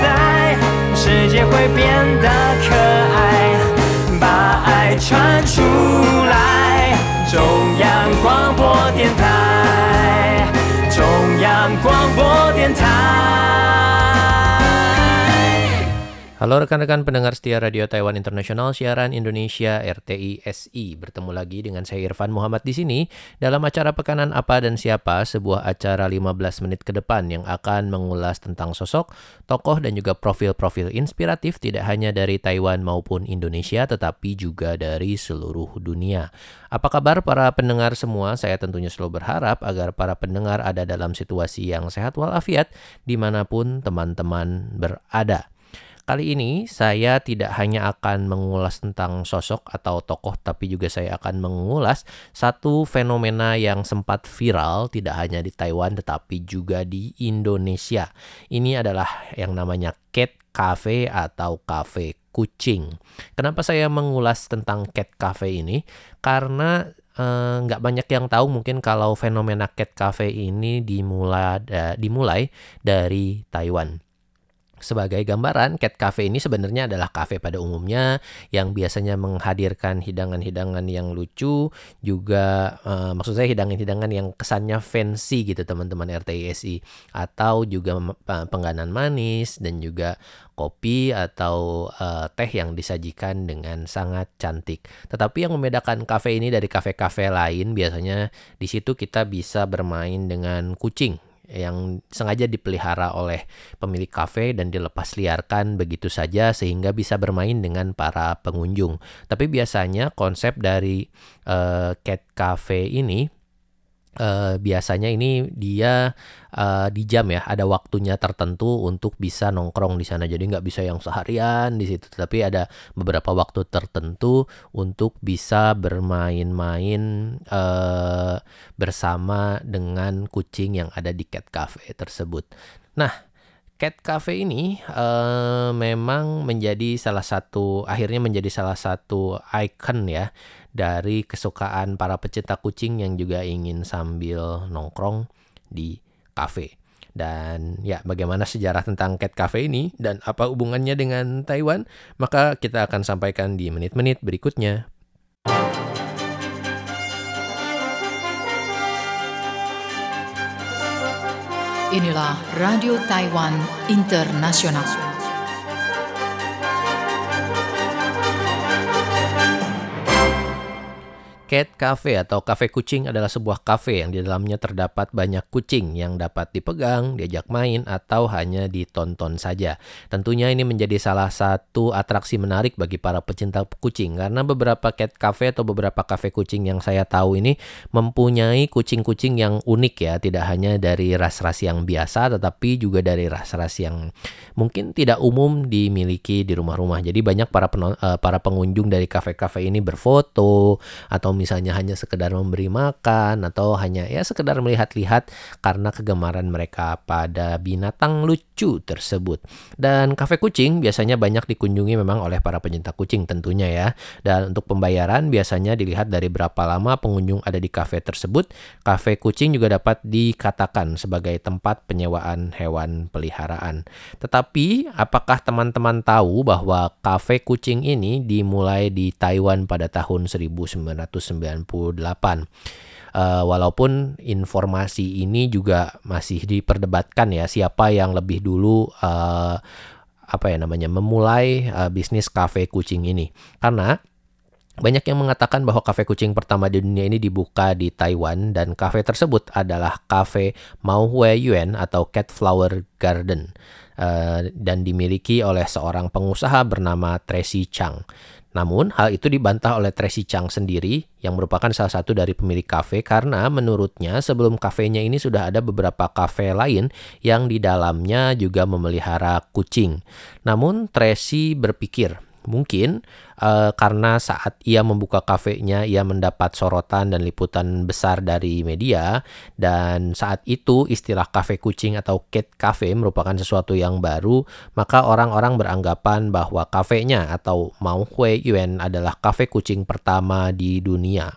在，世界会变得可爱，把爱传出来。中央广播电 Halo rekan-rekan pendengar setia Radio Taiwan Internasional siaran Indonesia RTI SI. Bertemu lagi dengan saya Irfan Muhammad di sini dalam acara Pekanan Apa dan Siapa, sebuah acara 15 menit ke depan yang akan mengulas tentang sosok, tokoh dan juga profil-profil inspiratif tidak hanya dari Taiwan maupun Indonesia tetapi juga dari seluruh dunia. Apa kabar para pendengar semua? Saya tentunya selalu berharap agar para pendengar ada dalam situasi yang sehat walafiat di mana pun teman-teman berada. Kali ini saya tidak hanya akan mengulas tentang sosok atau tokoh, tapi juga saya akan mengulas satu fenomena yang sempat viral tidak hanya di Taiwan tetapi juga di Indonesia. Ini adalah yang namanya cat cafe atau cafe kucing. Kenapa saya mengulas tentang cat cafe ini? Karena eh, nggak banyak yang tahu mungkin kalau fenomena cat cafe ini dimulai da- dimulai dari Taiwan. Sebagai gambaran, Cat Cafe ini sebenarnya adalah kafe pada umumnya yang biasanya menghadirkan hidangan-hidangan yang lucu, juga eh, maksud saya hidangan-hidangan yang kesannya fancy gitu teman-teman RTISI atau juga pengganan manis dan juga kopi atau eh, teh yang disajikan dengan sangat cantik. Tetapi yang membedakan kafe ini dari kafe-kafe lain biasanya di situ kita bisa bermain dengan kucing yang sengaja dipelihara oleh pemilik kafe dan dilepas liarkan begitu saja sehingga bisa bermain dengan para pengunjung. Tapi biasanya konsep dari eh, cat cafe ini eh, biasanya ini dia eh, di jam ya, ada waktunya tertentu untuk bisa nongkrong di sana. Jadi nggak bisa yang seharian di situ, tapi ada beberapa waktu tertentu untuk bisa bermain-main eh, bersama dengan kucing yang ada di cat cafe tersebut. Nah, Cat Cafe ini eh, memang menjadi salah satu akhirnya menjadi salah satu icon ya dari kesukaan para pecinta kucing yang juga ingin sambil nongkrong di kafe. Dan ya bagaimana sejarah tentang Cat Cafe ini dan apa hubungannya dengan Taiwan? Maka kita akan sampaikan di menit-menit berikutnya. Inilah Radio Taiwan Internasional. Cat Cafe atau kafe kucing adalah sebuah kafe yang di dalamnya terdapat banyak kucing yang dapat dipegang, diajak main, atau hanya ditonton saja. Tentunya ini menjadi salah satu atraksi menarik bagi para pecinta kucing karena beberapa cat cafe atau beberapa kafe kucing yang saya tahu ini mempunyai kucing-kucing yang unik ya, tidak hanya dari ras-ras yang biasa tetapi juga dari ras-ras yang mungkin tidak umum dimiliki di rumah-rumah. Jadi banyak para eh, para pengunjung dari kafe-kafe ini berfoto atau misalnya hanya sekedar memberi makan atau hanya ya sekedar melihat-lihat karena kegemaran mereka pada binatang lucu tersebut. Dan kafe kucing biasanya banyak dikunjungi memang oleh para pencinta kucing tentunya ya. Dan untuk pembayaran biasanya dilihat dari berapa lama pengunjung ada di kafe tersebut. Kafe kucing juga dapat dikatakan sebagai tempat penyewaan hewan peliharaan. Tetapi apakah teman-teman tahu bahwa kafe kucing ini dimulai di Taiwan pada tahun 1998? Eh, walaupun informasi ini juga masih diperdebatkan ya siapa yang lebih dulu eh, apa ya namanya memulai eh, bisnis kafe kucing ini karena banyak yang mengatakan bahwa kafe kucing pertama di dunia ini dibuka di Taiwan dan kafe tersebut adalah kafe Mao Hue Yuan atau Cat Flower Garden eh, dan dimiliki oleh seorang pengusaha bernama Tracy Chang. Namun, hal itu dibantah oleh Tracy Chang sendiri yang merupakan salah satu dari pemilik kafe karena menurutnya sebelum kafenya ini sudah ada beberapa kafe lain yang di dalamnya juga memelihara kucing. Namun, Tracy berpikir Mungkin eh, karena saat ia membuka kafenya ia mendapat sorotan dan liputan besar dari media dan saat itu istilah kafe kucing atau cat cafe merupakan sesuatu yang baru, maka orang-orang beranggapan bahwa kafenya atau Mao Hui Yuan adalah kafe kucing pertama di dunia.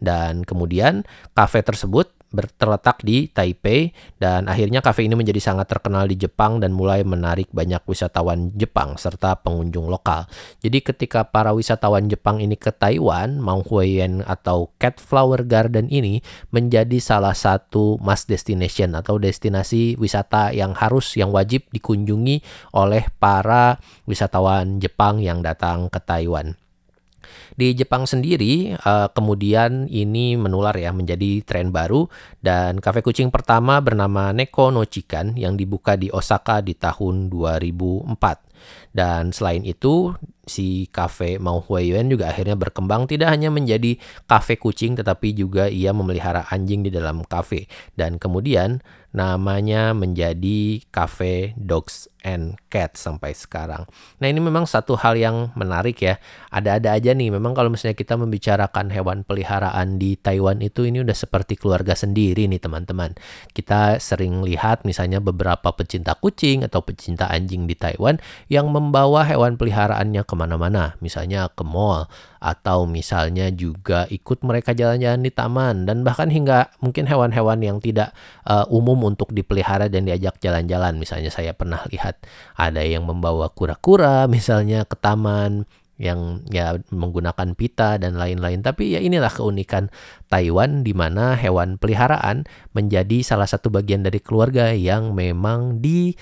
Dan kemudian kafe tersebut terletak di Taipei dan akhirnya kafe ini menjadi sangat terkenal di Jepang dan mulai menarik banyak wisatawan Jepang serta pengunjung lokal. Jadi ketika para wisatawan Jepang ini ke Taiwan, Mount Huayan atau Cat Flower Garden ini menjadi salah satu must destination atau destinasi wisata yang harus yang wajib dikunjungi oleh para wisatawan Jepang yang datang ke Taiwan. Di Jepang sendiri, uh, kemudian ini menular ya menjadi tren baru dan kafe kucing pertama bernama Neko no Chikan yang dibuka di Osaka di tahun 2004. Dan selain itu, si kafe Mau Huiyuan juga akhirnya berkembang tidak hanya menjadi kafe kucing tetapi juga ia memelihara anjing di dalam kafe. Dan kemudian namanya menjadi Cafe Dogs and Cats sampai sekarang. Nah ini memang satu hal yang menarik ya. Ada-ada aja nih. Memang kalau misalnya kita membicarakan hewan peliharaan di Taiwan itu ini udah seperti keluarga sendiri nih teman-teman. Kita sering lihat misalnya beberapa pecinta kucing atau pecinta anjing di Taiwan yang membawa hewan peliharaannya ke mana-mana. Misalnya ke mall atau misalnya juga ikut mereka jalan-jalan di taman dan bahkan hingga mungkin hewan-hewan yang tidak uh, umum untuk dipelihara dan diajak jalan-jalan misalnya saya pernah lihat ada yang membawa kura-kura misalnya ke taman yang ya menggunakan pita dan lain-lain. Tapi ya inilah keunikan Taiwan di mana hewan peliharaan menjadi salah satu bagian dari keluarga yang memang eh,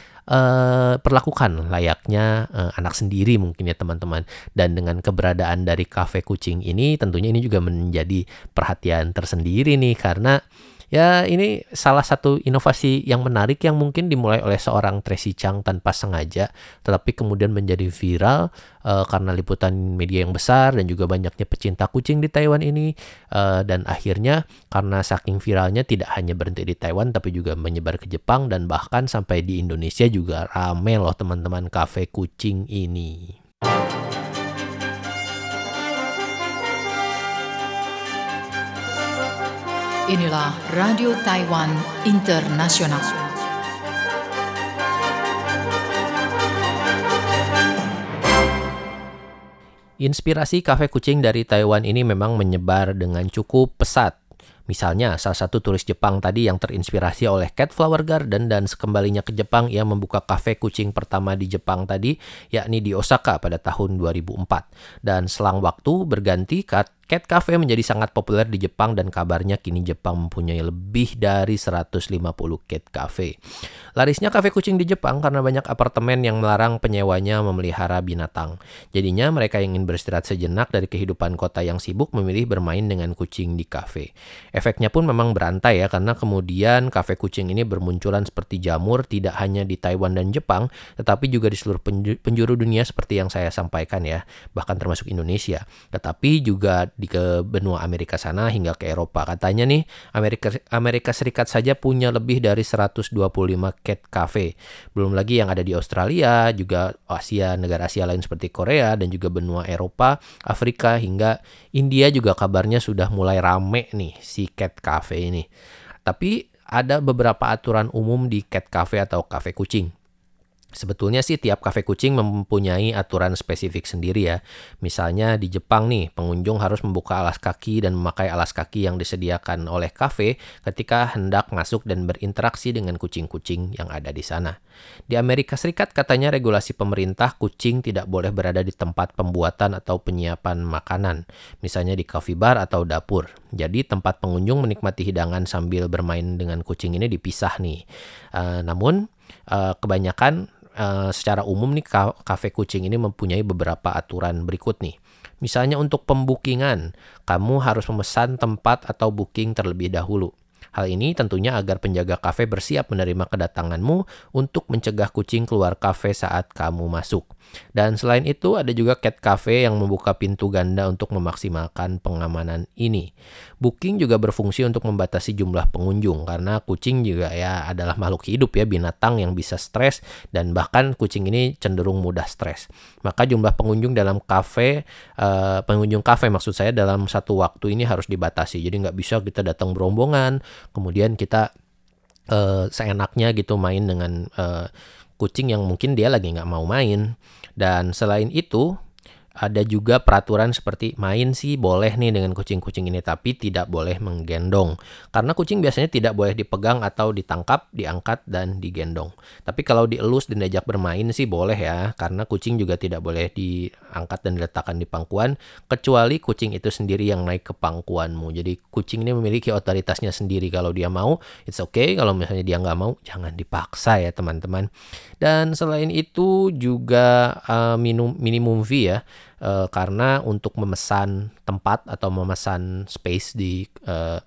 uh, layaknya uh, anak sendiri mungkin ya teman-teman. Dan dengan keberadaan dari kafe kucing ini tentunya ini juga menjadi perhatian tersendiri nih karena Ya, ini salah satu inovasi yang menarik yang mungkin dimulai oleh seorang Tracy Chang tanpa sengaja, tetapi kemudian menjadi viral uh, karena liputan media yang besar dan juga banyaknya pecinta kucing di Taiwan ini. Uh, dan akhirnya karena saking viralnya tidak hanya berhenti di Taiwan, tapi juga menyebar ke Jepang dan bahkan sampai di Indonesia juga rame loh teman-teman kafe kucing ini. Inilah Radio Taiwan Internasional. Inspirasi kafe kucing dari Taiwan ini memang menyebar dengan cukup pesat Misalnya, salah satu turis Jepang tadi yang terinspirasi oleh Cat Flower Garden dan sekembalinya ke Jepang ia membuka kafe kucing pertama di Jepang tadi, yakni di Osaka pada tahun 2004. Dan selang waktu berganti, Cat Cat Cafe menjadi sangat populer di Jepang dan kabarnya kini Jepang mempunyai lebih dari 150 cat cafe. Larisnya kafe kucing di Jepang karena banyak apartemen yang melarang penyewanya memelihara binatang. Jadinya mereka yang ingin beristirahat sejenak dari kehidupan kota yang sibuk memilih bermain dengan kucing di kafe. Efeknya pun memang berantai ya karena kemudian kafe kucing ini bermunculan seperti jamur tidak hanya di Taiwan dan Jepang tetapi juga di seluruh penjuru dunia seperti yang saya sampaikan ya, bahkan termasuk Indonesia. Tetapi juga di ke benua Amerika sana hingga ke Eropa. Katanya nih Amerika Amerika Serikat saja punya lebih dari 125 cat cafe. Belum lagi yang ada di Australia, juga Asia, negara Asia lain seperti Korea dan juga benua Eropa, Afrika hingga India juga kabarnya sudah mulai rame nih si cat cafe ini. Tapi ada beberapa aturan umum di cat cafe atau cafe kucing. Sebetulnya sih tiap kafe kucing mempunyai aturan spesifik sendiri ya. Misalnya di Jepang nih, pengunjung harus membuka alas kaki dan memakai alas kaki yang disediakan oleh kafe ketika hendak masuk dan berinteraksi dengan kucing-kucing yang ada di sana. Di Amerika Serikat katanya regulasi pemerintah kucing tidak boleh berada di tempat pembuatan atau penyiapan makanan, misalnya di coffee bar atau dapur. Jadi tempat pengunjung menikmati hidangan sambil bermain dengan kucing ini dipisah nih. Uh, namun uh, kebanyakan uh, secara umum nih kafe kucing ini mempunyai beberapa aturan berikut nih. Misalnya untuk pembukingan, kamu harus memesan tempat atau booking terlebih dahulu. Hal ini tentunya agar penjaga kafe bersiap menerima kedatanganmu untuk mencegah kucing keluar kafe saat kamu masuk. Dan selain itu ada juga cat cafe yang membuka pintu ganda untuk memaksimalkan pengamanan ini. Booking juga berfungsi untuk membatasi jumlah pengunjung karena kucing juga ya adalah makhluk hidup ya binatang yang bisa stres dan bahkan kucing ini cenderung mudah stres. Maka jumlah pengunjung dalam kafe uh, pengunjung kafe maksud saya dalam satu waktu ini harus dibatasi. Jadi nggak bisa kita datang berombongan kemudian kita uh, seenaknya gitu main dengan uh, kucing yang mungkin dia lagi nggak mau main. Dan selain itu ada juga peraturan seperti main sih boleh nih dengan kucing-kucing ini tapi tidak boleh menggendong. Karena kucing biasanya tidak boleh dipegang atau ditangkap, diangkat dan digendong. Tapi kalau dielus dan diajak bermain sih boleh ya karena kucing juga tidak boleh diangkat dan diletakkan di pangkuan kecuali kucing itu sendiri yang naik ke pangkuanmu. Jadi kucing ini memiliki otoritasnya sendiri kalau dia mau it's okay kalau misalnya dia nggak mau jangan dipaksa ya teman-teman. Dan selain itu juga uh, minum minimum fee ya uh, karena untuk memesan tempat atau memesan space di uh,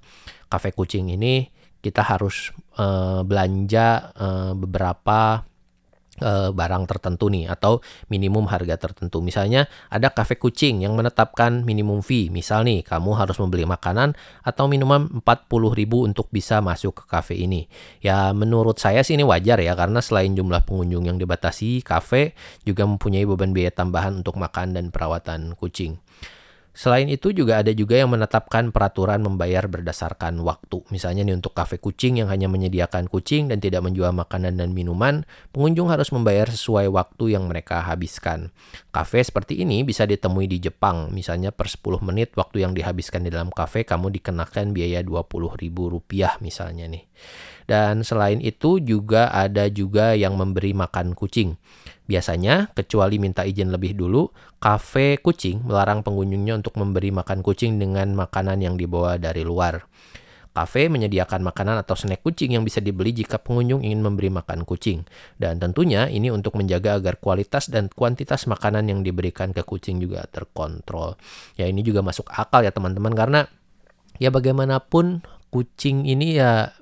kafe kucing ini kita harus uh, belanja uh, beberapa barang tertentu nih atau minimum harga tertentu. Misalnya ada kafe kucing yang menetapkan minimum fee. Misal nih kamu harus membeli makanan atau minuman 40.000 untuk bisa masuk ke kafe ini. Ya menurut saya sih ini wajar ya karena selain jumlah pengunjung yang dibatasi, kafe juga mempunyai beban biaya tambahan untuk makan dan perawatan kucing. Selain itu juga ada juga yang menetapkan peraturan membayar berdasarkan waktu. Misalnya nih untuk kafe kucing yang hanya menyediakan kucing dan tidak menjual makanan dan minuman, pengunjung harus membayar sesuai waktu yang mereka habiskan. Kafe seperti ini bisa ditemui di Jepang. Misalnya per 10 menit waktu yang dihabiskan di dalam kafe kamu dikenakan biaya Rp20.000 misalnya nih. Dan selain itu juga ada juga yang memberi makan kucing. Biasanya, kecuali minta izin lebih dulu, kafe kucing melarang pengunjungnya untuk memberi makan kucing dengan makanan yang dibawa dari luar. Kafe menyediakan makanan atau snack kucing yang bisa dibeli jika pengunjung ingin memberi makan kucing. Dan tentunya ini untuk menjaga agar kualitas dan kuantitas makanan yang diberikan ke kucing juga terkontrol. Ya ini juga masuk akal ya teman-teman karena ya bagaimanapun kucing ini ya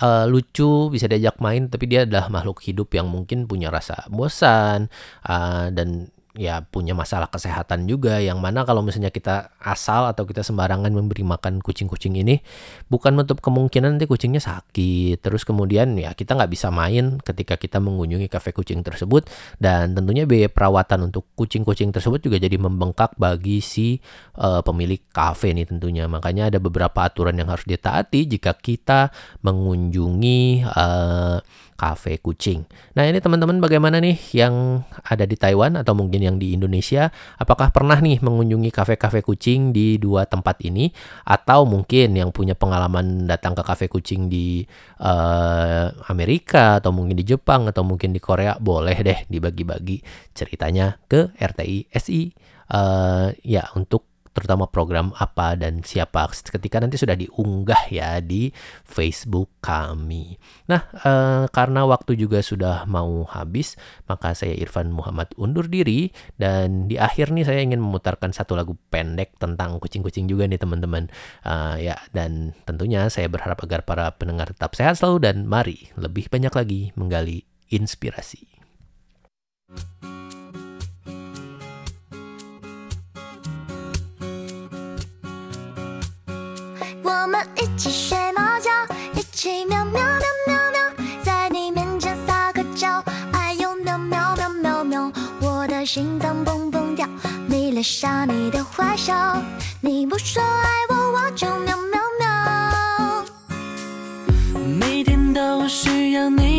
uh, lucu, bisa diajak main, tapi dia adalah makhluk hidup yang mungkin punya rasa bosan uh, dan ya punya masalah kesehatan juga yang mana kalau misalnya kita asal atau kita sembarangan memberi makan kucing-kucing ini bukan menutup kemungkinan nanti kucingnya sakit. Terus kemudian ya kita nggak bisa main ketika kita mengunjungi kafe kucing tersebut. Dan tentunya biaya perawatan untuk kucing-kucing tersebut juga jadi membengkak bagi si uh, pemilik kafe nih tentunya. Makanya ada beberapa aturan yang harus ditaati jika kita mengunjungi uh, kucing. Nah ini teman-teman bagaimana nih yang ada di Taiwan atau mungkin yang di Indonesia? Apakah pernah nih mengunjungi kafe-kafe kucing di dua tempat ini? Atau mungkin yang punya pengalaman datang ke kafe kucing di uh, Amerika atau mungkin di Jepang atau mungkin di Korea? Boleh deh dibagi-bagi ceritanya ke RTI SI. Uh, ya untuk terutama program apa dan siapa ketika nanti sudah diunggah ya di Facebook kami. Nah, eh, karena waktu juga sudah mau habis, maka saya Irfan Muhammad undur diri dan di akhir nih saya ingin memutarkan satu lagu pendek tentang kucing-kucing juga nih teman-teman. Uh, ya dan tentunya saya berharap agar para pendengar tetap sehat selalu dan mari lebih banyak lagi menggali inspirasi. 我们一起睡猫觉，一起喵喵喵喵喵，在你面前撒个娇，哎呦喵喵喵喵喵，我的心脏蹦蹦跳，迷恋上你的坏笑，你不说爱我，我就喵喵喵。每天都需要你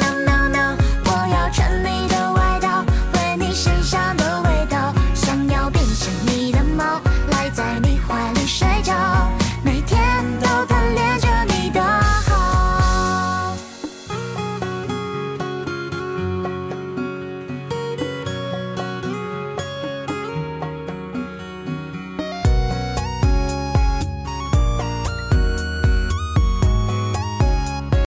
na na